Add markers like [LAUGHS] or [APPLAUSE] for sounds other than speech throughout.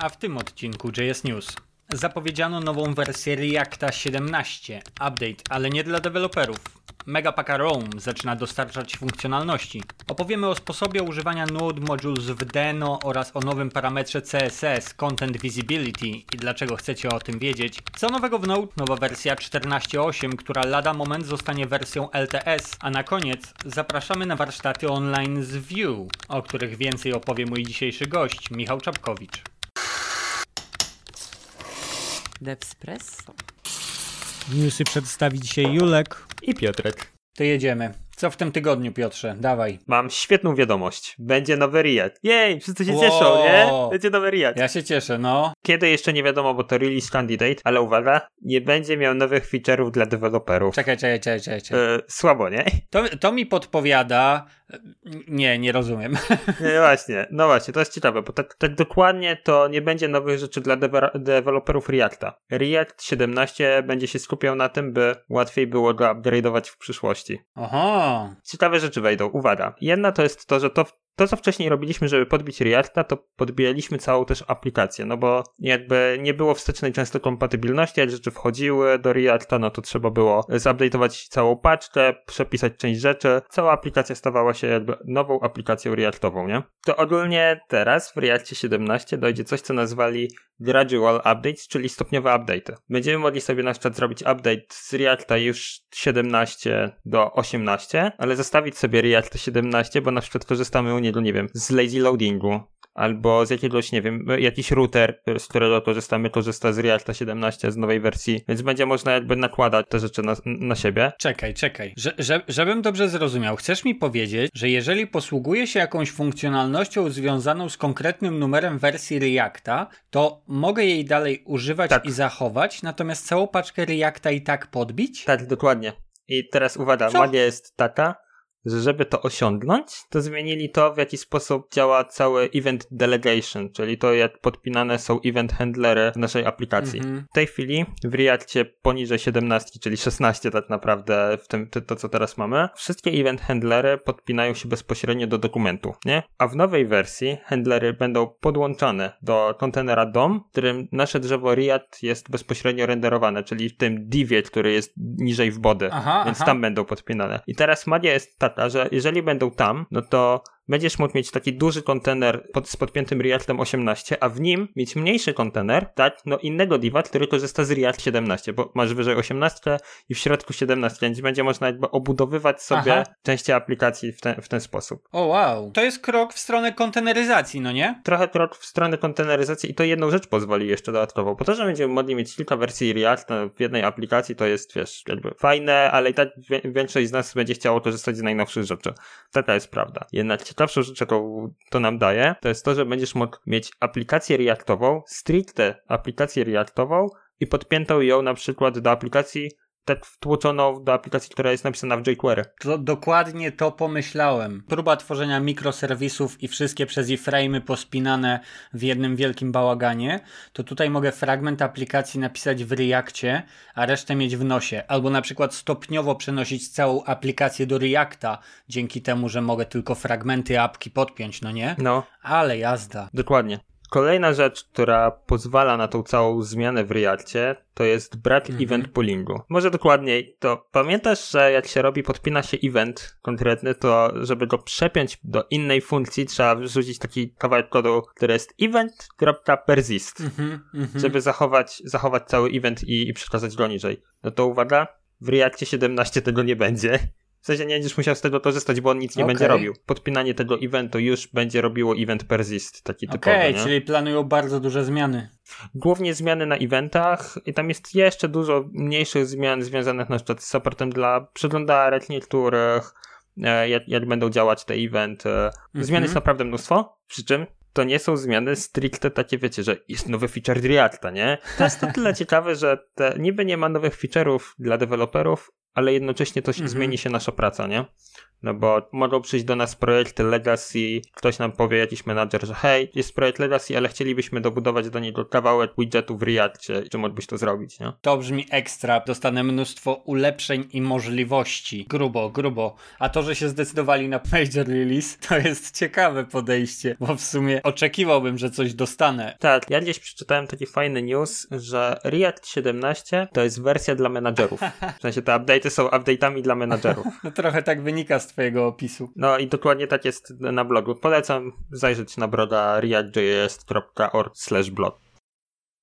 A w tym odcinku JS News. Zapowiedziano nową wersję Reacta 17, update, ale nie dla deweloperów. Megapaka Roam zaczyna dostarczać funkcjonalności. Opowiemy o sposobie używania Node Modules w Deno oraz o nowym parametrze CSS Content Visibility i dlaczego chcecie o tym wiedzieć. Co nowego w Node? Nowa wersja 14.8, która lada moment zostanie wersją LTS, a na koniec zapraszamy na warsztaty online z Vue, o których więcej opowie mój dzisiejszy gość, Michał Czapkowicz. Devspresso. Newsy przedstawi dzisiaj Julek. I Piotrek. To jedziemy. Co w tym tygodniu, Piotrze? Dawaj. Mam świetną wiadomość. Będzie nowy React. Jej, wszyscy się Wow. cieszą, nie? Będzie nowy React. Ja się cieszę, no. Kiedy jeszcze nie wiadomo, bo to release candidate, ale uwaga, nie będzie miał nowych feature'ów dla deweloperów. Czekaj, czekaj, czekaj, czekaj. czekaj. E, słabo, nie? To, to mi podpowiada. Nie, nie rozumiem. [LAUGHS] Nie, właśnie, no właśnie, to jest ciekawe, bo tak, tak dokładnie to nie będzie nowych rzeczy dla dewe- deweloperów Reacta. React 17 będzie się skupiał na tym, by łatwiej było go upgrade'ować w przyszłości. Oho. Ciekawe rzeczy wejdą, uwaga. Jedna to jest to, że to, to co wcześniej robiliśmy, żeby podbić Reacta, to podbijaliśmy całą też aplikację, no bo jakby nie było wstecznej często kompatybilności, jak rzeczy wchodziły do Reacta, no to trzeba było zupdate'ować całą paczkę, przepisać część rzeczy, cała aplikacja stawała się jakby nową aplikacją Reactową, nie? To ogólnie teraz w Reactie 17 dojdzie coś, co nazwali gradual updates, czyli stopniowe update'y. Będziemy mogli sobie na przykład zrobić update z Reacta już 17 do 18, ale zostawić sobie React 17, bo na przykład korzystamy u nie wiem, z lazy loadingu, albo z jakiegoś, nie wiem, jakiś router, z którego korzystamy, korzysta z Reacta 17 z nowej wersji, więc będzie można jakby nakładać te rzeczy na, na siebie. Czekaj, czekaj. Że, że, żebym dobrze zrozumiał, chcesz mi powiedzieć, że jeżeli posługuję się jakąś funkcjonalnością związaną z konkretnym numerem wersji Reacta, to mogę jej dalej używać Tak. i zachować, natomiast całą paczkę Reacta i tak podbić? Tak, dokładnie. I teraz uwaga, magia jest taka, że żeby to osiągnąć, to zmienili to, w jaki sposób działa cały event delegation, czyli to, jak podpinane są event handlery w naszej aplikacji. Mhm. W tej chwili w Reactie poniżej 17, czyli 16 tak naprawdę, w tym to, co teraz mamy, wszystkie event handlery podpinają się bezpośrednio do dokumentu, nie? A w nowej wersji handlery będą podłączane do kontenera DOM, w którym nasze drzewo React jest bezpośrednio renderowane, czyli w tym divie, który jest niżej w body, Aha, więc aha. tam będą podpinane. I teraz magia jest taka, że jeżeli będą tam, no to będziesz mógł mieć taki duży kontener pod, z podpiętym Reactem 18, a w nim mieć mniejszy kontener, tak, no innego diva, który korzysta z React 17, bo masz wyżej 18 i w środku 17, więc będzie można jakby obudowywać sobie Aha. części aplikacji w ten, w ten sposób. O wow. To jest krok w stronę konteneryzacji, no nie? Trochę krok w stronę konteneryzacji i to jedną rzecz pozwoli jeszcze dodatkowo, po to, że będziemy mogli mieć kilka wersji React w jednej aplikacji, to jest, wiesz, jakby fajne, ale i tak większość z nas będzie chciało korzystać z najnowszych rzeczy. Taka jest prawda. Jednak ciekawszą rzecz, jaką to nam daje, to jest to, że będziesz mógł mieć aplikację Reactową, stricte aplikację Reactową i podpiętą ją na przykład do aplikacji, tak wtłoczoną do aplikacji, która jest napisana w jQuery. To dokładnie to pomyślałem. Próba tworzenia mikroserwisów i wszystkie przez iframe'y pospinane w jednym wielkim bałaganie, to tutaj mogę fragment aplikacji napisać w Reactie, a resztę mieć w nosie. Albo na przykład stopniowo przenosić całą aplikację do Reacta, dzięki temu, że mogę tylko fragmenty apki podpiąć, no nie? No, Ale jazda. Dokładnie. Kolejna rzecz, która pozwala na tą całą zmianę w Reactie, to jest brak Mhm. event poolingu. Może dokładniej, to pamiętasz, że jak się robi, podpina się event konkretny, to żeby go przepiąć do innej funkcji, trzeba wrzucić taki kawałek kodu, który jest event.persist, Mhm, mhm. żeby zachować, zachować cały event i, i przekazać go niżej. No to uwaga, w Reactie 17 tego nie będzie. W sensie nie będziesz musiał z tego korzystać, bo on nic nie Okej. będzie robił. Podpinanie tego eventu już będzie robiło event persist, taki typowy, Okej, czyli planują bardzo duże zmiany. Głównie zmiany na eventach i tam jest jeszcze dużo mniejszych zmian związanych na przykład z supportem dla przeglądarek niektórych, e, jak, jak będą działać te eventy. Zmian Mhm. jest naprawdę mnóstwo, przy czym to nie są zmiany stricte takie, wiecie, że jest nowy feature Reacta, nie? To jest to tyle [LAUGHS] ciekawe, że te, niby nie ma nowych feature'ów dla deweloperów, ale jednocześnie to się Mhm. zmieni się nasza praca, nie? No bo mogą przyjść do nas projekty Legacy, ktoś nam powie, jakiś menadżer, że hej, jest projekt Legacy, ale chcielibyśmy dobudować do niego kawałek widgetu w Reactie, czy mógłbyś to zrobić, nie? To brzmi ekstra. Dostanę mnóstwo ulepszeń i możliwości. Grubo, grubo. A to, że się zdecydowali na major release, to jest ciekawe podejście, bo w sumie oczekiwałbym, że coś dostanę. Tak, ja gdzieś przeczytałem taki fajny news, że React 17 to jest wersja dla menadżerów. [LAUGHS] W sensie te update'y są update'ami dla menadżerów. No [LAUGHS] trochę tak wynika z twojego opisu. No i dokładnie tak jest na blogu. Polecam zajrzeć na bloga react.js.org blog.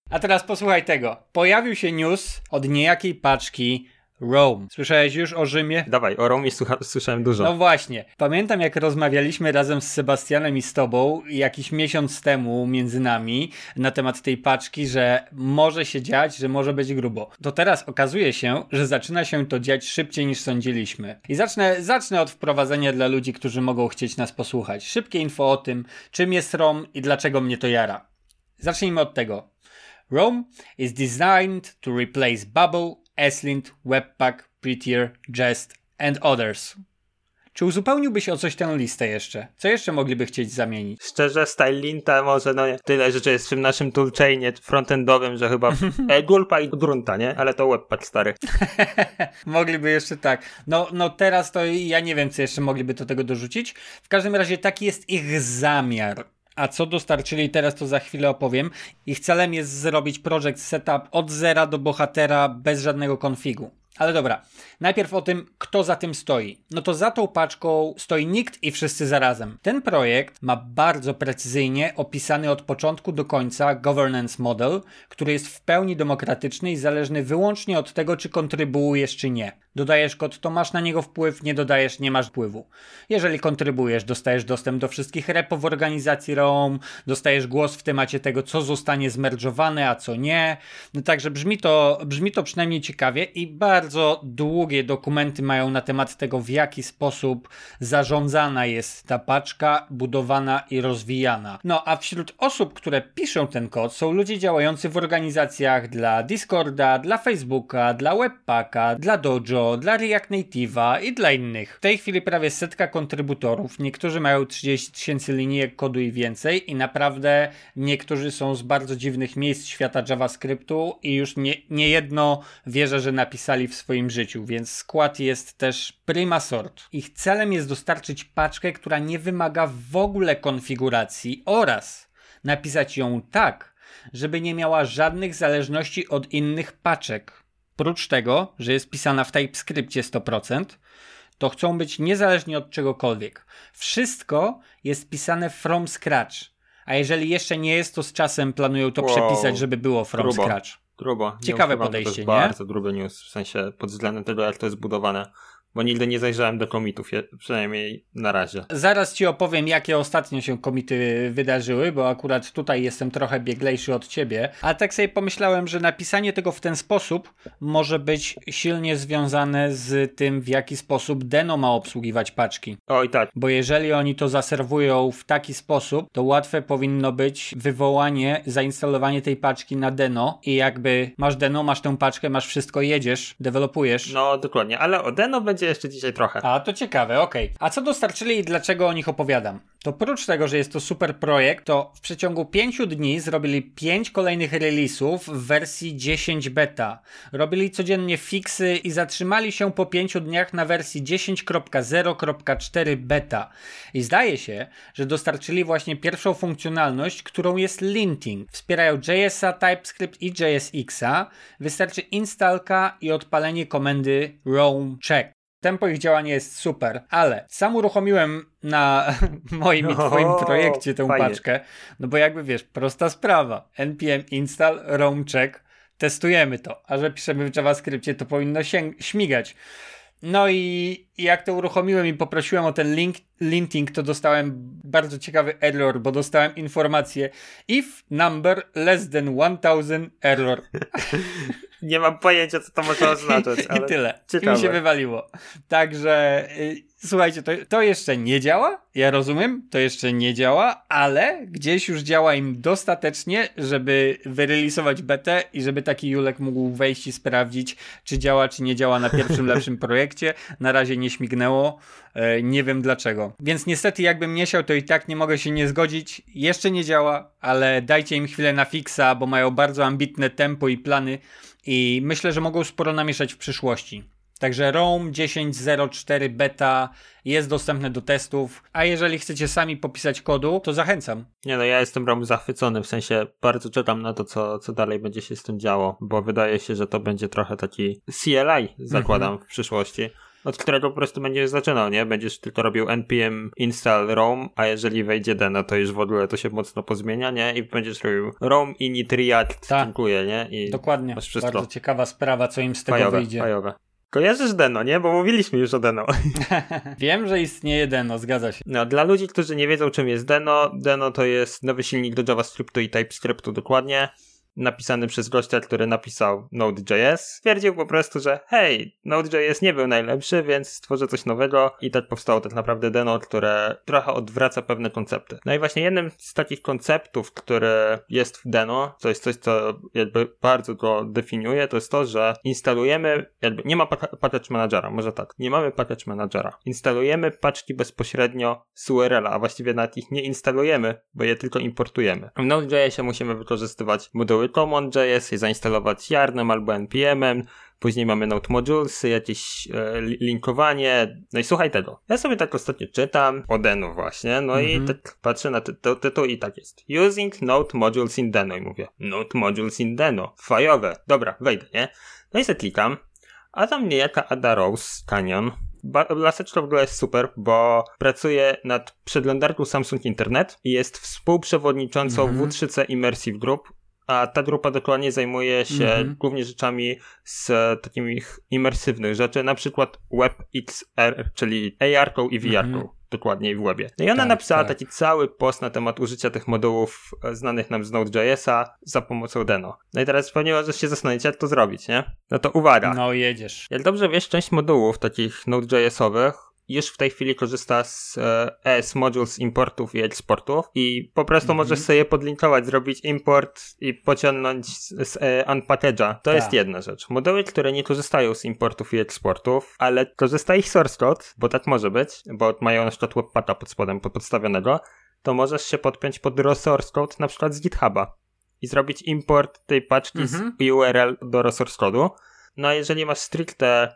A teraz posłuchaj tego. Pojawił się news od niejakiej paczki Rome. Słyszałeś już o Rzymie? Dawaj, o Romie słucha- słyszałem dużo. No właśnie. Pamiętam jak rozmawialiśmy razem z Sebastianem i z tobą jakiś miesiąc temu między nami na temat tej paczki, że może się dziać, że może być grubo. To teraz okazuje się, że zaczyna się to dziać szybciej niż sądziliśmy. I zacznę, zacznę od wprowadzenia dla ludzi, którzy mogą chcieć nas posłuchać. Szybkie info o tym, czym jest ROM i dlaczego mnie to jara. Zacznijmy od tego. ROM is designed to replace Bubble, Eslint, Webpack, Prettier, Jest and others. Czy uzupełniłbyś o coś tę listę jeszcze? Co jeszcze mogliby chcieć zamienić? Szczerze, Stylinta może no tyle rzeczy jest w tym naszym toolchainie frontendowym, że chyba [LAUGHS] e, Gulpa i Grunta, nie? Ale to Webpack stary. [LAUGHS] mogliby jeszcze tak. No, no teraz to ja nie wiem, co jeszcze mogliby do tego dorzucić. W każdym razie taki jest ich zamiar. A co dostarczyli teraz, to za chwilę opowiem. Ich celem jest zrobić project setup od zera do bohatera bez żadnego konfigu. Ale dobra, najpierw o tym, kto za tym stoi. No to za tą paczką stoi nikt i wszyscy zarazem. Ten projekt ma bardzo precyzyjnie opisany od początku do końca governance model, który jest w pełni demokratyczny i zależny wyłącznie od tego, czy kontrybuujesz, czy nie. Dodajesz kod, to masz na niego wpływ, nie dodajesz, nie masz wpływu. Jeżeli kontrybujesz, dostajesz dostęp do wszystkich repo w organizacji ROM, dostajesz głos w temacie tego, co zostanie zmerdżowane, a co nie. No także brzmi to, brzmi to przynajmniej ciekawie i bardzo długie dokumenty mają na temat tego, w jaki sposób zarządzana jest ta paczka, budowana i rozwijana. No a wśród osób, które piszą ten kod, są ludzie działający w organizacjach dla Discorda, dla Facebooka, dla Webpacka, dla Dojo, dla React Native'a i dla innych. W tej chwili prawie setka kontrybutorów. Niektórzy mają 30 tysięcy linijek kodu i więcej i naprawdę niektórzy są z bardzo dziwnych miejsc świata JavaScriptu i już nie, nie wierzę, że napisali w swoim życiu, więc skład jest też prima sort. Ich celem jest dostarczyć paczkę, która nie wymaga w ogóle konfiguracji oraz napisać ją tak, żeby nie miała żadnych zależności od innych paczek. Prócz tego, że jest pisana w TypeScriptie 100%, to chcą być niezależni od czegokolwiek. Wszystko jest pisane from scratch. A jeżeli jeszcze nie jest, to z czasem planują to Wow. przepisać, żeby było from Grubo. scratch. Grubo. Ciekawe podejście, to jest nie? bardzo gruby news, w sensie pod względem tego, jak to jest budowane. Bo nigdy nie zajrzałem do komitów, przynajmniej na razie. Zaraz ci opowiem, jakie ostatnio się komity wydarzyły, bo akurat tutaj jestem trochę bieglejszy od ciebie. A tak sobie pomyślałem, że napisanie tego w ten sposób może być silnie związane z tym, w jaki sposób Deno ma obsługiwać paczki. O i tak, Bo jeżeli oni to zaserwują w taki sposób, to łatwe powinno być wywołanie, zainstalowanie tej paczki na Deno i jakby masz Deno, masz tę paczkę, masz wszystko, jedziesz, dewelopujesz. no dokładnie, ale o Deno będzie jeszcze dzisiaj trochę. A, to ciekawe, okej. A co dostarczyli i dlaczego o nich opowiadam? To oprócz tego, że jest to super projekt, to w przeciągu 5 dni zrobili 5 kolejnych release'ów w wersji 10 beta. Robili codziennie fixy i zatrzymali się po 5 dniach na wersji 10.0.4 beta. I zdaje się, że dostarczyli właśnie pierwszą funkcjonalność, którą jest linting. Wspierają JS-a, TypeScript i JSX-a. Wystarczy instalka i odpalenie komendy roam check. Tempo ich działania jest super, ale sam uruchomiłem na [LAUGHS] moim i twoim O, projekcie tę fajnie. paczkę, no bo jakby wiesz, prosta sprawa. npm install roam check, testujemy to, a że piszemy w JavaScriptie, to powinno się śmigać. No i jak to uruchomiłem i poprosiłem o ten link, linting, to dostałem bardzo ciekawy error, bo dostałem informację if number less than 1000 error. [LAUGHS] Nie mam pojęcia, co to może oznaczać, [LAUGHS] I tyle. I ciekawe. mi się wywaliło. Także y, słuchajcie, to, to jeszcze nie działa. Ja rozumiem, to jeszcze nie działa, ale gdzieś już działa im dostatecznie, żeby wyrelisować betę i żeby taki Julek mógł wejść i sprawdzić, czy działa, czy nie działa na pierwszym lepszym [LAUGHS] projekcie. Na razie nie nie śmignęło. E, nie wiem dlaczego. Więc niestety, jakbym nie chciał, to i tak nie mogę się nie zgodzić. Jeszcze nie działa, ale dajcie im chwilę na fixa, bo mają bardzo ambitne tempo i plany i myślę, że mogą sporo namieszać w przyszłości. Także Rome 10.04 beta jest dostępne do testów, a jeżeli chcecie sami popisać kodu, to zachęcam. Nie no, ja jestem Rome zachwycony, w sensie bardzo czekam na to, co, co dalej będzie się z tym działo, bo wydaje się, że to będzie trochę taki CLI, zakładam, mhm. w przyszłości od którego po prostu będziesz zaczynał, nie? Będziesz tylko robił npm install ROM, a jeżeli wejdzie deno, to już w ogóle to się mocno pozmienia, nie? I będziesz robił ROM init react, Ta. dziękuję, nie? I Dokładnie. Bardzo ciekawa sprawa, co im z tego fajowe, wyjdzie. Fajowe. Kojarzysz Deno, nie? Bo mówiliśmy już o Deno. [LAUGHS] [LAUGHS] Wiem, że istnieje Deno, zgadza się. No, dla ludzi, którzy nie wiedzą, czym jest Deno, Deno to jest nowy silnik do JavaScriptu i TypeScriptu dokładnie napisany przez gościa, który napisał Node.js, stwierdził po prostu, że hej, Node.js nie był najlepszy, więc stworzę coś nowego i tak powstało tak naprawdę Deno, które trochę odwraca pewne koncepty. No i właśnie jednym z takich konceptów, który jest w Deno, to jest coś, co jakby bardzo to definiuje, to jest to, że instalujemy, jakby nie ma package managera, może tak, nie mamy package managera. Instalujemy paczki bezpośrednio z URL-a, a właściwie nawet ich nie instalujemy, bo je tylko importujemy. W Node.jsie musimy wykorzystywać moduły Common.js i zainstalować Yarnem albo npm-em. Później mamy Node Modules, jakieś e, linkowanie. No i słuchaj tego. Ja sobie tak ostatnio czytam o Deno właśnie, no i mhm. tak patrzę na tytuł ty, ty, i tak jest. Using Node Modules in Deno i mówię, Node Modules in Deno, fajowe. Dobra, wejdę, nie? No i sobie klikam, a tam niejaka Ada Rose Canyon Laseczka w ogóle jest super, bo pracuje nad przeglądarką Samsung Internet i jest współprzewodniczącą mm -hmm. W3C Immersive Group, a ta grupa dokładnie zajmuje się mm -hmm. głównie rzeczami z takimi imersywnych rzeczy, na przykład WebXR, czyli AR-ką i VR-ką. Mm -hmm. Dokładnie w webie. No i ona tak, napisała tak. taki cały post na temat użycia tych modułów e, znanych nam z Node.js'a za pomocą Deno. No i teraz pewnie możesz się zastanowić, jak to zrobić, nie? No to uwaga. No jedziesz. Jak dobrze wiesz, część modułów takich Node.jsowych już w tej chwili korzysta z ES Modules importów i exportów i po prostu -hmm. możesz sobie podlinkować, zrobić import i pociągnąć z, z e, unpackage'a. To tak. jest jedna rzecz. Moduły, które nie korzystają z importów i exportów, ale korzysta ich source code, bo tak może być, bo mają na przykład webpacka pod spodem podstawionego, to możesz się podpiąć pod source code na przykład z GitHuba i zrobić import tej paczki z mhm. URL do source code'u. No a jeżeli masz stricte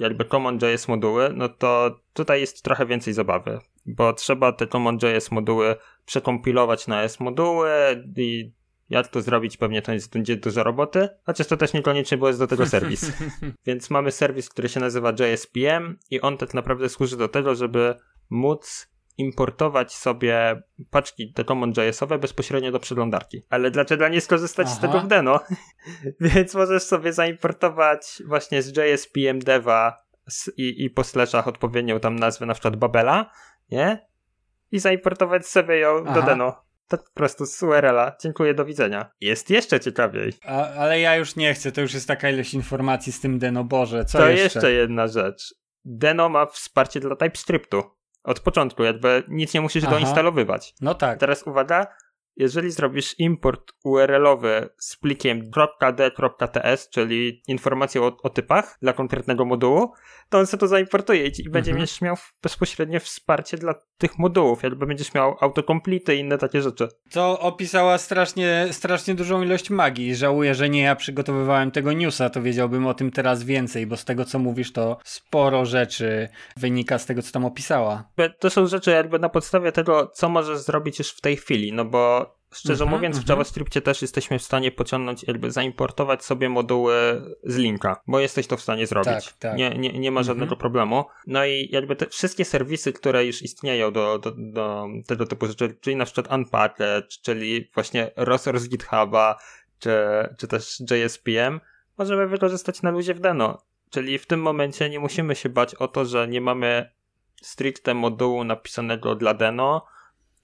jakby CommonJS moduły, no to tutaj jest trochę więcej zabawy, bo trzeba te CommonJS moduły przekompilować na S moduły i jak to zrobić, pewnie to jest, będzie dużo roboty, chociaż to też niekoniecznie, bo jest do tego serwis. [LAUGHS] Więc mamy serwis, który się nazywa JSPM i on tak naprawdę służy do tego, żeby móc importować sobie paczki te common.jsowe bezpośrednio do przeglądarki. Ale dlaczego nie skorzystać Aha. z tego w Deno? [LAUGHS] Więc możesz sobie zaimportować właśnie z JSPM Deva i, i po slashach odpowiednią tam nazwę na przykład Babela, nie? I zaimportować sobie ją Aha. do Deno. Tak po prostu z URL-a. Dziękuję, do widzenia. Jest jeszcze ciekawiej. A, ale ja już nie chcę, to już jest taka ilość informacji z tym Deno. Boże, co to jeszcze? To jeszcze jedna rzecz. Deno ma wsparcie dla TypeScriptu. Od początku, jakby nic nie musisz Aha. doinstalowywać. No tak. Teraz uwaga, jeżeli zrobisz import URL-owy z plikiem .d.ts, czyli informacją o, o, typach dla konkretnego modułu, to on sobie to zaimportuje i, będzie mhm. miał bezpośrednie wsparcie dla tych modułów, jakby będziesz miał autocomplete i inne takie rzeczy. To opisała strasznie, strasznie dużą ilość magii. Żałuję, że nie ja przygotowywałem tego newsa, to wiedziałbym o tym teraz więcej, bo z tego co mówisz, to sporo rzeczy wynika z tego, co tam opisała. To są rzeczy jakby na podstawie tego, co możesz zrobić już w tej chwili, no bo Szczerze mm -hmm, mówiąc, w mhm. JavaScriptie też jesteśmy w stanie pociągnąć, jakby zaimportować sobie moduły z linka, bo jesteś to w stanie zrobić. Tak, tak. Nie, nie, nie ma żadnego mm -hmm. problemu. No i jakby te wszystkie serwisy, które już istnieją do, do, do tego typu rzeczy, czyli na przykład Unpacked, czyli właśnie Rosor z GitHuba, czy, czy też JSPM, możemy wykorzystać na luzie w Deno. Czyli w tym momencie nie musimy się bać o to, że nie mamy stricte modułu napisanego dla Deno,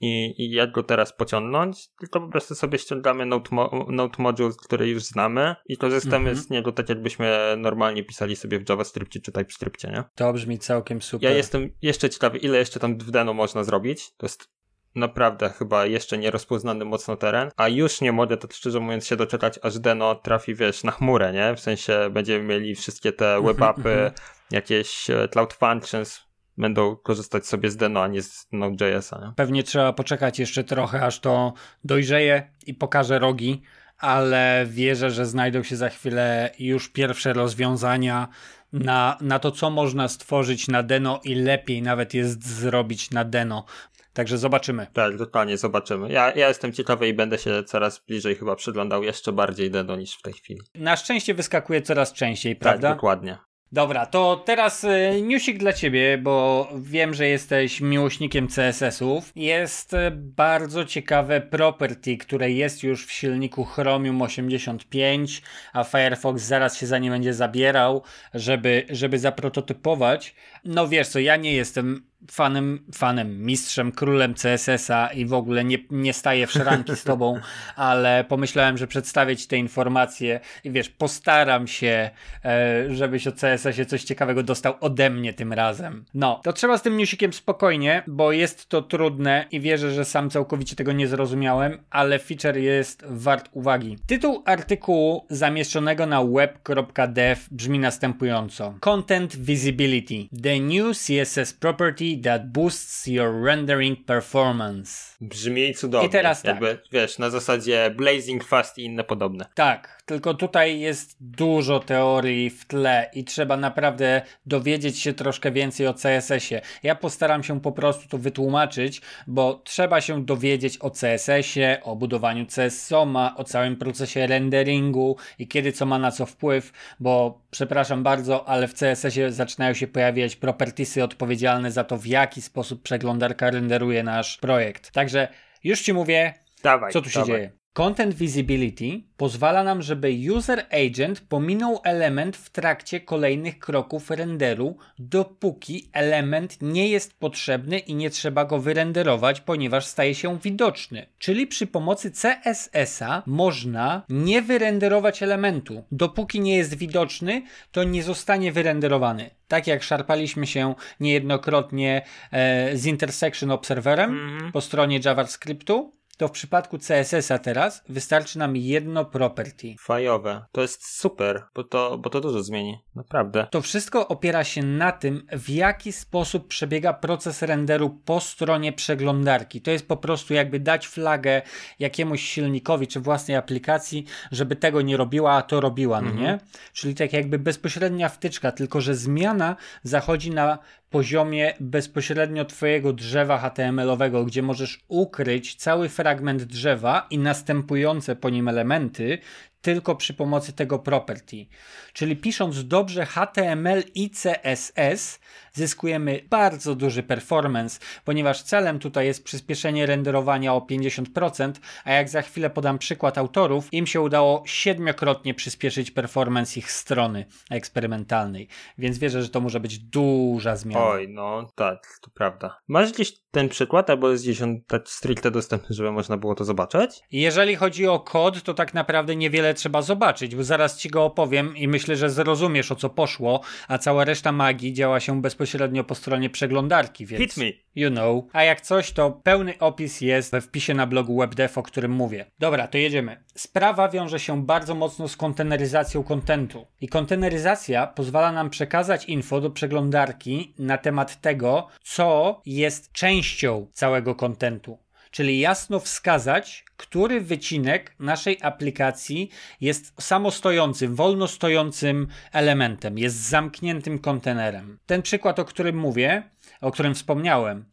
i, i jak go teraz pociągnąć, tylko po prostu sobie ściągamy Note, mo Note Modules, który już znamy i korzystamy mm -hmm. z niego tak jakbyśmy normalnie pisali sobie w JavaScriptie czy TypeScriptie, nie? To brzmi całkiem super. Ja jestem jeszcze ciekawy, ile jeszcze tam w Deno można zrobić. To jest naprawdę chyba jeszcze nierozpoznany mocno teren, a już nie mogę, to szczerze mówiąc, się doczekać, aż Deno trafi, wiesz, na chmurę, nie? W sensie będziemy mieli wszystkie te web appy, jakieś e, cloud functions, będą korzystać sobie z Deno, a nie z Node.js'a. Nie? Pewnie trzeba poczekać jeszcze trochę, aż to dojrzeje i pokaże rogi, ale wierzę, że znajdą się za chwilę już pierwsze rozwiązania na, na to, co można stworzyć na Deno i lepiej nawet jest zrobić na Deno. Także zobaczymy. Tak, totalnie zobaczymy. Ja, ja jestem ciekawy i będę się coraz bliżej chyba przyglądał jeszcze bardziej Deno niż w tej chwili. Na szczęście wyskakuje coraz częściej, Tak, prawda? dokładnie. Dobra, to teraz y, newsik dla ciebie, bo wiem, że jesteś miłośnikiem CSS-ów. Jest y, bardzo ciekawe property, które jest już w silniku Chromium 85, a Firefox zaraz się za nie będzie zabierał, żeby, żeby zaprototypować. No wiesz co, ja nie jestem fanem, fanem, mistrzem, królem CSS-a i w ogóle nie, nie staję w szranki z tobą, [LAUGHS] ale pomyślałem, że przedstawię ci te informacje i wiesz, postaram się, e, żebyś o CSS-ie coś ciekawego dostał ode mnie tym razem. No, to trzeba z tym newsikiem spokojnie, bo jest to trudne i wierzę, że sam całkowicie tego nie zrozumiałem, ale feature jest wart uwagi. Tytuł artykułu zamieszczonego na web.dev brzmi następująco. Content Visibility. The new CSS property that boosts your rendering performance. Brzmi cudownie. I teraz tak. Jakby, wiesz, na zasadzie Blazing Fast i inne podobne. Tak, tylko tutaj jest dużo teorii w tle i trzeba naprawdę dowiedzieć się troszkę więcej o CSS-ie. Ja postaram się po prostu to wytłumaczyć, bo trzeba się dowiedzieć o CSS-ie, o budowaniu CSSOMA, o całym procesie renderingu i kiedy co ma na co wpływ, bo przepraszam bardzo, ale w CSS-ie zaczynają się pojawiać propertiesy odpowiedzialne za to, w jaki sposób przeglądarka renderuje nasz projekt. Także już Ci mówię, Dawaj, co tu się dawaj. dzieje. Content Visibility pozwala nam, żeby User Agent pominął element w trakcie kolejnych kroków renderu, dopóki element nie jest potrzebny i nie trzeba go wyrenderować, ponieważ staje się widoczny. Czyli przy pomocy CSS-a można nie wyrenderować elementu. Dopóki nie jest widoczny, to nie zostanie wyrenderowany. Tak jak szarpaliśmy się niejednokrotnie e, z Intersection Observerem Mhm. po stronie JavaScriptu, to w przypadku CSS-a teraz wystarczy nam jedno property. Fajowe. To jest super, bo to, bo to dużo zmieni. Naprawdę. To wszystko opiera się na tym, w jaki sposób przebiega proces renderu po stronie przeglądarki. To jest po prostu jakby dać flagę jakiemuś silnikowi czy własnej aplikacji, żeby tego nie robiła, a to robiła, no nie? Czyli tak jakby bezpośrednia wtyczka, tylko że zmiana zachodzi na poziomie bezpośrednio twojego drzewa HTML-owego, gdzie możesz ukryć cały fragment drzewa i następujące po nim elementy tylko przy pomocy tego property. Czyli pisząc dobrze HTML i CSS zyskujemy bardzo duży performance, ponieważ celem tutaj jest przyspieszenie renderowania o 50%, a jak za chwilę podam przykład autorów, im się udało siedmiokrotnie przyspieszyć performance ich strony eksperymentalnej. Więc wierzę, że to może być duża zmiana. Oj, no tak, to prawda. Masz gdzieś ten przykład, albo jest gdzieś on tak stricte dostępny, żeby można było to zobaczyć? Jeżeli chodzi o kod, to tak naprawdę niewiele trzeba zobaczyć, bo zaraz ci go opowiem i myślę, że zrozumiesz o co poszło, a cała reszta magii działa się bezpośrednio po stronie przeglądarki, więc... Hit me. You know. A jak coś, to pełny opis jest we wpisie na blogu WebDev, o którym mówię. Dobra, to jedziemy. Sprawa wiąże się bardzo mocno z konteneryzacją kontentu. I konteneryzacja pozwala nam przekazać info do przeglądarki na temat tego, co jest częścią całego kontentu. Czyli jasno wskazać, który wycinek naszej aplikacji jest samostojącym, wolno stojącym elementem, jest zamkniętym kontenerem. Ten przykład, o którym mówię, o którym wspomniałem,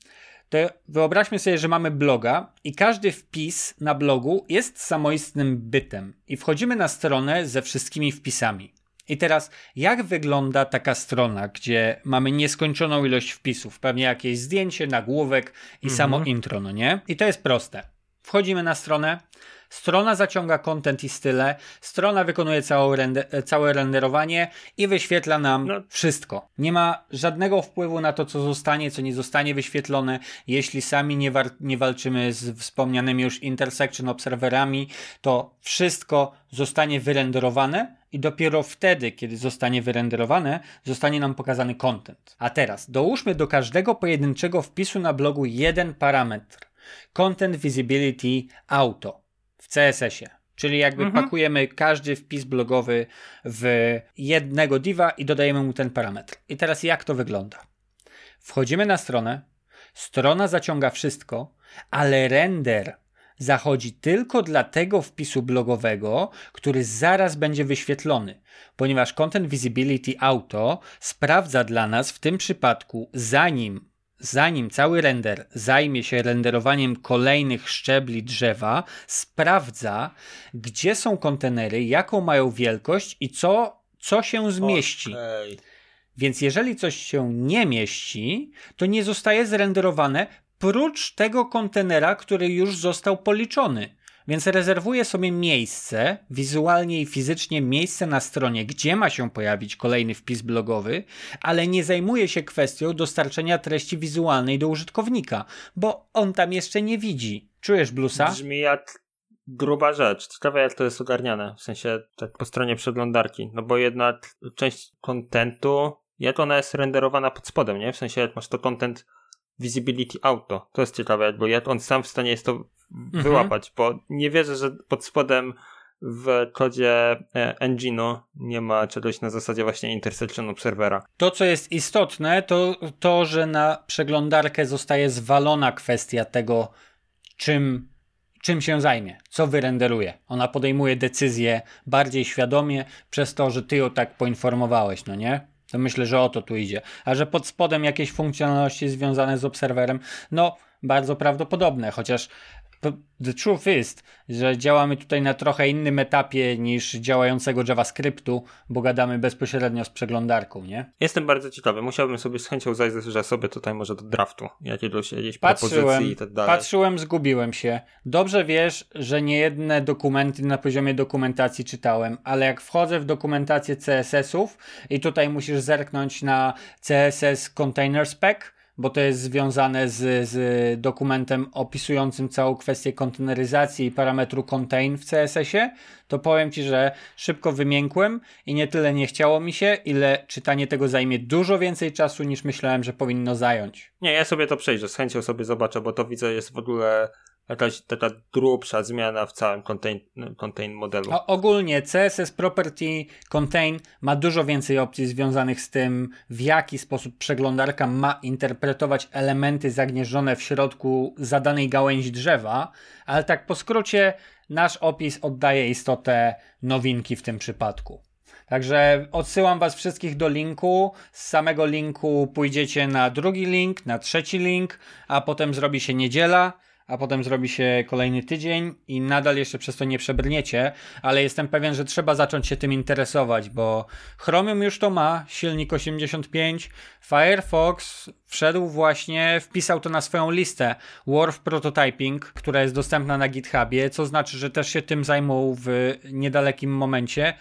to wyobraźmy sobie, że mamy bloga i każdy wpis na blogu jest samoistnym bytem. I wchodzimy na stronę ze wszystkimi wpisami. I teraz, jak wygląda taka strona, gdzie mamy nieskończoną ilość wpisów? Pewnie jakieś zdjęcie, nagłówek i samo intro, no nie? I to jest proste. Wchodzimy na stronę, strona zaciąga content i style, strona wykonuje całe, rende- całe renderowanie i wyświetla nam No. wszystko. Nie ma żadnego wpływu na to, co zostanie, co nie zostanie wyświetlone, jeśli sami nie, nie walczymy z wspomnianymi już intersection obserwerami, to wszystko zostanie wyrenderowane i dopiero wtedy, kiedy zostanie wyrenderowane, zostanie nam pokazany content. A teraz dołóżmy do każdego pojedynczego wpisu na blogu jeden parametr. Content Visibility Auto w CSS-ie. Czyli jakby Mhm. pakujemy każdy wpis blogowy w jednego diva i dodajemy mu ten parametr. I teraz jak to wygląda? Wchodzimy na stronę, strona zaciąga wszystko, ale render zachodzi tylko dla tego wpisu blogowego, który zaraz będzie wyświetlony, ponieważ Content Visibility Auto sprawdza dla nas w tym przypadku, zanim zanim cały render zajmie się renderowaniem kolejnych szczebli drzewa, sprawdza, gdzie są kontenery, jaką mają wielkość i co, co się zmieści. Okej. Więc jeżeli coś się nie mieści, to nie zostaje zrenderowane prócz tego kontenera, który już został policzony. Więc rezerwuję sobie miejsce, wizualnie i fizycznie miejsce na stronie, gdzie ma się pojawić kolejny wpis blogowy, ale nie zajmuję się kwestią dostarczenia treści wizualnej do użytkownika, bo on tam jeszcze nie widzi. Czujesz blusa? Brzmi jak gruba rzecz. Ciekawe jak to jest ogarniane, w sensie tak po stronie przeglądarki, no bo jednak część kontentu, jak ona jest renderowana pod spodem, nie? W sensie jak masz to content visibility auto. To jest ciekawe, jakby jak on sam w stanie jest to wyłapać, bo nie wierzę, że pod spodem w kodzie e, engine'u nie ma czegoś na zasadzie właśnie intersection observera. To, co jest istotne, to to, że na przeglądarkę zostaje zwalona kwestia tego, czym, czym się zajmie, co wyrenderuje. Ona podejmuje decyzję bardziej świadomie przez to, że ty ją tak poinformowałeś, no nie? To myślę, że o to tu idzie. A że pod spodem jakieś funkcjonalności związane z obserwerem, no bardzo prawdopodobne, chociaż the truth is, że działamy tutaj na trochę innym etapie niż działającego JavaScriptu, bo gadamy bezpośrednio z przeglądarką, nie? Jestem bardzo ciekawy. Musiałbym sobie z chęcią zajrzeć sobie tutaj może do draftu jakiegoś, jakiejś Patrzyłem, propozycji i tak dalej. patrzyłem, zgubiłem się. Dobrze wiesz, że nie jedne dokumenty na poziomie dokumentacji czytałem, ale jak wchodzę w dokumentację CSS-ów i tutaj musisz zerknąć na CSS Container Spec, bo to jest związane z, z dokumentem opisującym całą kwestię konteneryzacji i parametru contain w CSS-ie, to powiem Ci, że szybko wymiękłem i nie tyle nie chciało mi się, ile czytanie tego zajmie dużo więcej czasu niż myślałem, że powinno zająć. Nie, ja sobie to przejrzę, z chęcią sobie zobaczę, bo to widzę jest w ogóle jakaś taka grubsza zmiana w całym contain, contain modelu. Ogólnie CSS Property Contain ma dużo więcej opcji związanych z tym, w jaki sposób przeglądarka ma interpretować elementy zagnieżdżone w środku zadanej gałęzi drzewa, ale tak po skrócie nasz opis oddaje istotę nowinki w tym przypadku. Także odsyłam Was wszystkich do linku. Z samego linku pójdziecie na drugi link, na trzeci link, a potem zrobi się niedziela a potem zrobi się kolejny tydzień i nadal jeszcze przez to nie przebrniecie, ale jestem pewien, że trzeba zacząć się tym interesować, bo Chromium już to ma, silnik 85, Firefox wszedł właśnie, wpisał to na swoją listę Wharf Prototyping, która jest dostępna na GitHubie, co znaczy, że też się tym zajmą w niedalekim momencie,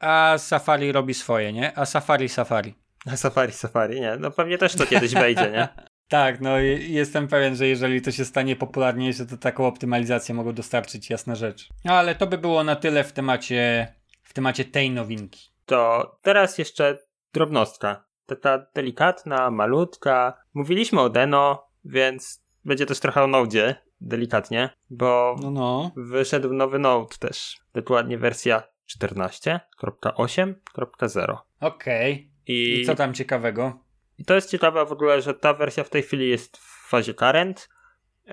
a Safari robi swoje, nie? A Safari Safari. [LAUGHS] Safari, Safari, nie? No pewnie też to kiedyś wejdzie, nie? [LAUGHS] Tak, no i jestem pewien, że jeżeli to się stanie popularniejsze, to taką optymalizację mogą dostarczyć, jasna rzecz. No ale to by było na tyle w temacie, w temacie tej nowinki. To teraz jeszcze drobnostka. Taka delikatna, malutka. Mówiliśmy o Deno, więc będzie też trochę o Node, delikatnie, bo No, no. wyszedł nowy Node też. Dokładnie wersja 14.8.0. Okej. I, I co tam ciekawego? I to jest ciekawe w ogóle, że ta wersja w tej chwili jest w fazie current.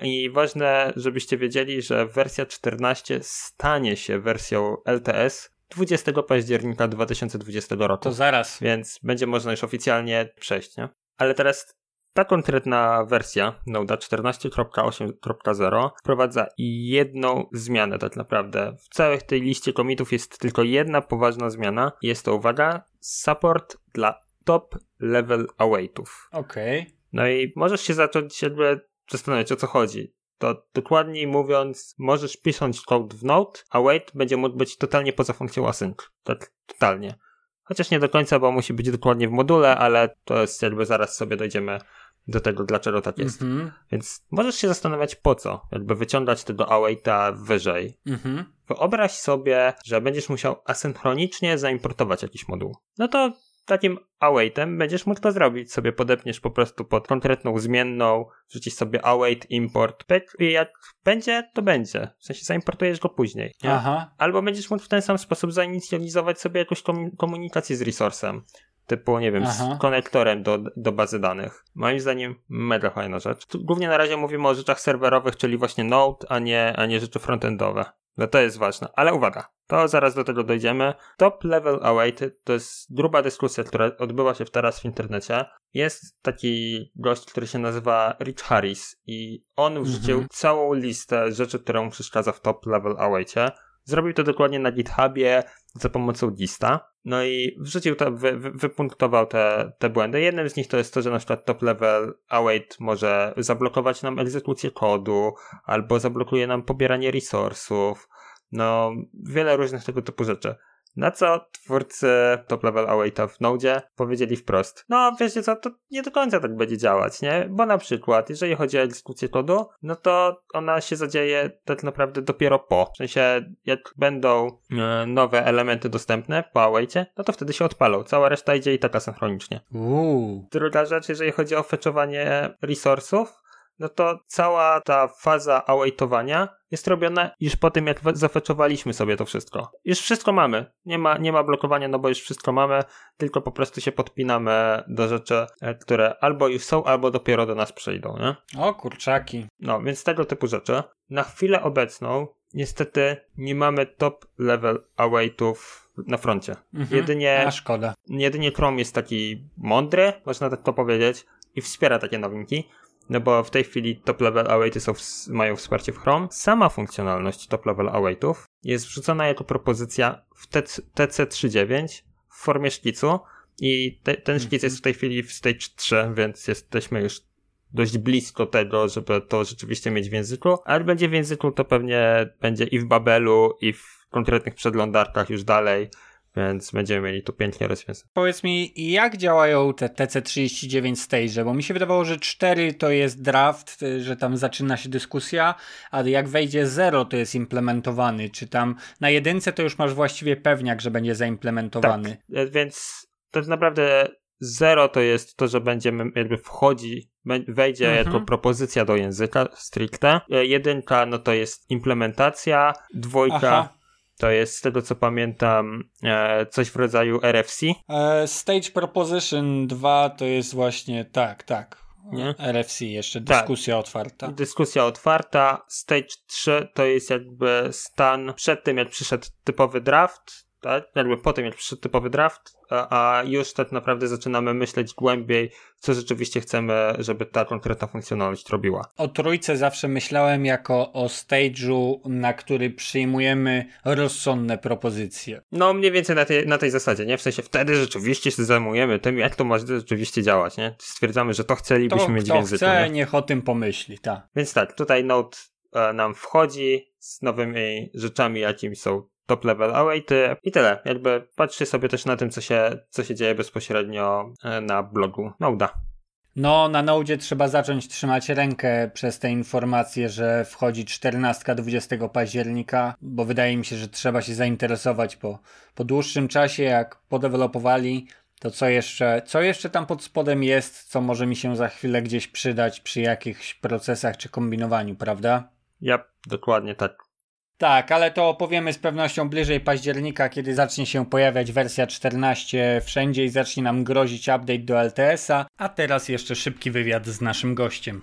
I ważne, żebyście wiedzieli, że wersja 14 stanie się wersją LTS 20 października 2020 roku. To zaraz. Więc będzie można już oficjalnie przejść, nie? Ale teraz ta konkretna wersja Node 14.8.0 wprowadza jedną zmianę tak naprawdę. W całej tej liście komitów jest tylko jedna poważna zmiana. Jest to, uwaga, support dla top level awaitów. Okej. No i możesz się zacząć jakby zastanawiać o co chodzi. To dokładniej mówiąc, możesz pisać code w Node, a wait będzie mógł być totalnie poza funkcją async. Tak, totalnie. Chociaż nie do końca, bo musi być dokładnie w module, ale to jest jakby zaraz sobie dojdziemy do tego, dlaczego tak jest. Mhm. Więc możesz się zastanawiać po co, jakby wyciągać tego awaita wyżej. Mhm. Wyobraź sobie, że będziesz musiał asynchronicznie zaimportować jakiś moduł. No to takim awaitem będziesz mógł to zrobić. Sobie podepniesz po prostu pod konkretną zmienną, wrzucisz sobie await, import i jak będzie, to będzie. W sensie zaimportujesz go później. Nie? Aha. Albo będziesz mógł w ten sam sposób zainicjalizować sobie jakąś komunikację z resource'em typu, nie wiem, Aha. z konektorem do, do bazy danych. Moim zdaniem mega fajna rzecz. Tu głównie na razie mówimy o rzeczach serwerowych, czyli właśnie Node, a nie, a nie rzeczy frontendowe. No to jest ważne. Ale uwaga, to zaraz do tego dojdziemy. Top Level Awaited to jest gruba dyskusja, która odbyła się teraz w internecie. Jest taki gość, który się nazywa Rich Harris i on wrzucił mhm. całą listę rzeczy, które mu przeszkadza w Top Level Awaitie. Zrobił to dokładnie na GitHubie za pomocą Gista. No i wrzucił to, wy, wypunktował te, te błędy. Jednym z nich to jest to, że na przykład top level await może zablokować nam egzekucję kodu, albo zablokuje nam pobieranie resursów. No, wiele różnych tego typu rzeczy. Na co twórcy top level awaita w Node powiedzieli wprost, no wiecie co, to nie do końca tak będzie działać, nie? Bo na przykład, jeżeli chodzi o egzekucję kodu, no to ona się zadzieje tak naprawdę dopiero po. W sensie, jak będą e, nowe elementy dostępne po awaitie, no to wtedy się odpalą. Cała reszta idzie i tak asynchronicznie. Uuu. Druga rzecz, jeżeli chodzi o fetchowanie resursów, no to cała ta faza awaitowania jest robiona już po tym, jak zafeczowaliśmy sobie to wszystko. Już wszystko mamy. Nie ma, nie ma blokowania, no bo już wszystko mamy, tylko po prostu się podpinamy do rzeczy, e, które albo już są, albo dopiero do nas przyjdą, nie? O, kurczaki. No, więc tego typu rzeczy. Na chwilę obecną niestety nie mamy top level awaitów na froncie. Mhm, jedynie, a szkoda. Jedynie Chrome jest taki mądry, można tak to powiedzieć, i wspiera takie nowinki. No bo w tej chwili top level awaity są w, mają wsparcie w Chrome. Sama funkcjonalność top level awaitów jest wrzucona jako propozycja w TC39 w formie szkicu i te, ten szkic jest w tej chwili w stage 3, więc jesteśmy już dość blisko tego, żeby to rzeczywiście mieć w języku, ale będzie w języku to pewnie będzie i w Babelu, i w konkretnych przeglądarkach już dalej, więc będziemy mieli tu pięknie rozwiązane. Powiedz mi, jak działają te TC39 stage? Bo mi się wydawało, że 4 to jest draft, że tam zaczyna się dyskusja, ale jak wejdzie 0 to jest implementowany. Czy tam na jedynce to już masz właściwie pewniak, że będzie zaimplementowany? Tak, więc to jest naprawdę 0 to jest to, że będziemy jakby wchodzi, wejdzie mhm. jako propozycja do języka stricte. E, jedynka no to jest implementacja, dwójka Aha to jest z tego co pamiętam e, coś w rodzaju RFC. E, Stage Proposition 2 to jest właśnie tak, tak. Nie? RFC, jeszcze tak. dyskusja tak. otwarta. Dyskusja otwarta. Stage 3 to jest jakby stan przed tym, jak przyszedł typowy draft, tak? Jakby po tym, jak przyszedł typowy draft, a, a, już tak naprawdę zaczynamy myśleć głębiej, co rzeczywiście chcemy, żeby ta konkretna funkcjonalność robiła. O trójce zawsze myślałem jako o stage'u, na który przyjmujemy rozsądne propozycje. No mniej więcej na tej, na tej zasadzie, nie? W sensie wtedy rzeczywiście się zajmujemy tym, jak to może rzeczywiście działać, nie? Stwierdzamy, że to chcielibyśmy to, mieć w języku. chce, nie? niech o tym pomyśli, tak. Więc tak, tutaj Node e, nam wchodzi z nowymi rzeczami, jakimi są top level awaity i tyle. Jakby patrzcie sobie też na tym, co się, co się dzieje bezpośrednio e, na blogu Noda. No, na Node trzeba zacząć trzymać rękę przez te informacje, że wchodzi 14 20 października, bo wydaje mi się, że trzeba się zainteresować po, po dłuższym czasie, jak podewelopowali, to co jeszcze, co jeszcze tam pod spodem jest, co może mi się za chwilę gdzieś przydać przy jakichś procesach czy kombinowaniu, prawda? Ja, dokładnie tak. Tak, ale to opowiemy z pewnością bliżej października, kiedy zacznie się pojawiać wersja 14 wszędzie i zacznie nam grozić update do LTS-a. A teraz jeszcze szybki wywiad z naszym gościem.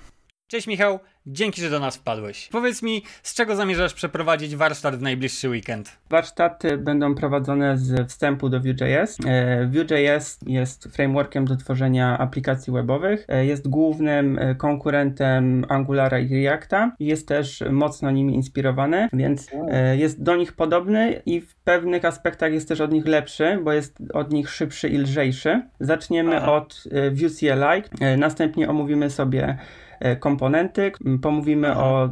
Cześć Michał, Dzięki, że do nas wpadłeś. Powiedz mi, z czego zamierzasz przeprowadzić warsztat w najbliższy weekend? Warsztaty będą prowadzone z wstępu do Vue.js. E, Vue.js jest frameworkiem do tworzenia aplikacji webowych. E, jest głównym e, konkurentem Angulara i Reacta. Jest też mocno nimi inspirowany, więc jest do nich podobny i w pewnych aspektach jest też od nich lepszy, bo jest od nich szybszy i lżejszy. Zaczniemy Aha. od Vue CLI, następnie omówimy sobie komponenty, pomówimy o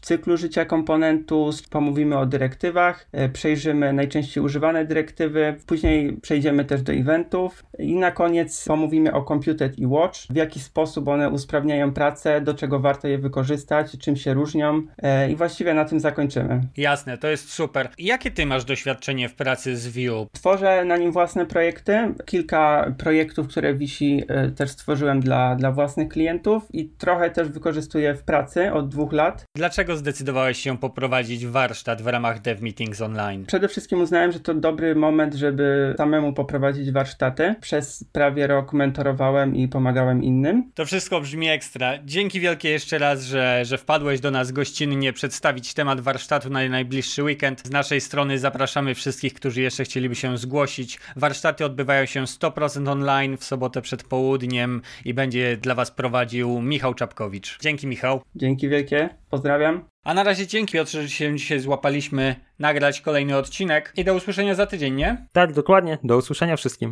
cyklu życia komponentu, pomówimy o dyrektywach, e, przejrzymy najczęściej używane dyrektywy, później przejdziemy też do eventów i na koniec pomówimy o Computed i Watch, w jaki sposób one usprawniają pracę, do czego warto je wykorzystać, czym się różnią e, i właściwie na tym zakończymy. Jasne, to jest super. Jakie ty masz doświadczenie w pracy z Vue? Tworzę na nim własne projekty. Kilka projektów, które wisi, e, też stworzyłem dla, dla własnych klientów i trochę też wykorzystuję w pracy od dwóch lat. Dlaczego zdecydowałeś się poprowadzić warsztat w ramach Dev Meetings Online? Przede wszystkim uznałem, że to dobry moment, żeby samemu poprowadzić warsztaty. Przez prawie rok mentorowałem i pomagałem innym. To wszystko brzmi ekstra. Dzięki wielkie jeszcze raz, że, że wpadłeś do nas gościnnie przedstawić temat warsztatu na najbliższy weekend. Z naszej strony zapraszamy wszystkich, którzy jeszcze chcieliby się zgłosić. Warsztaty odbywają się 100% online w sobotę przed południem i będzie dla Was prowadził Michał Czapkowicz. Dzięki Michał. Dzięki wielkie, pozdrawiam. A na razie dzięki Piotrze, że się dzisiaj złapaliśmy nagrać kolejny odcinek i do usłyszenia za tydzień, nie? Tak, dokładnie. Do usłyszenia wszystkim.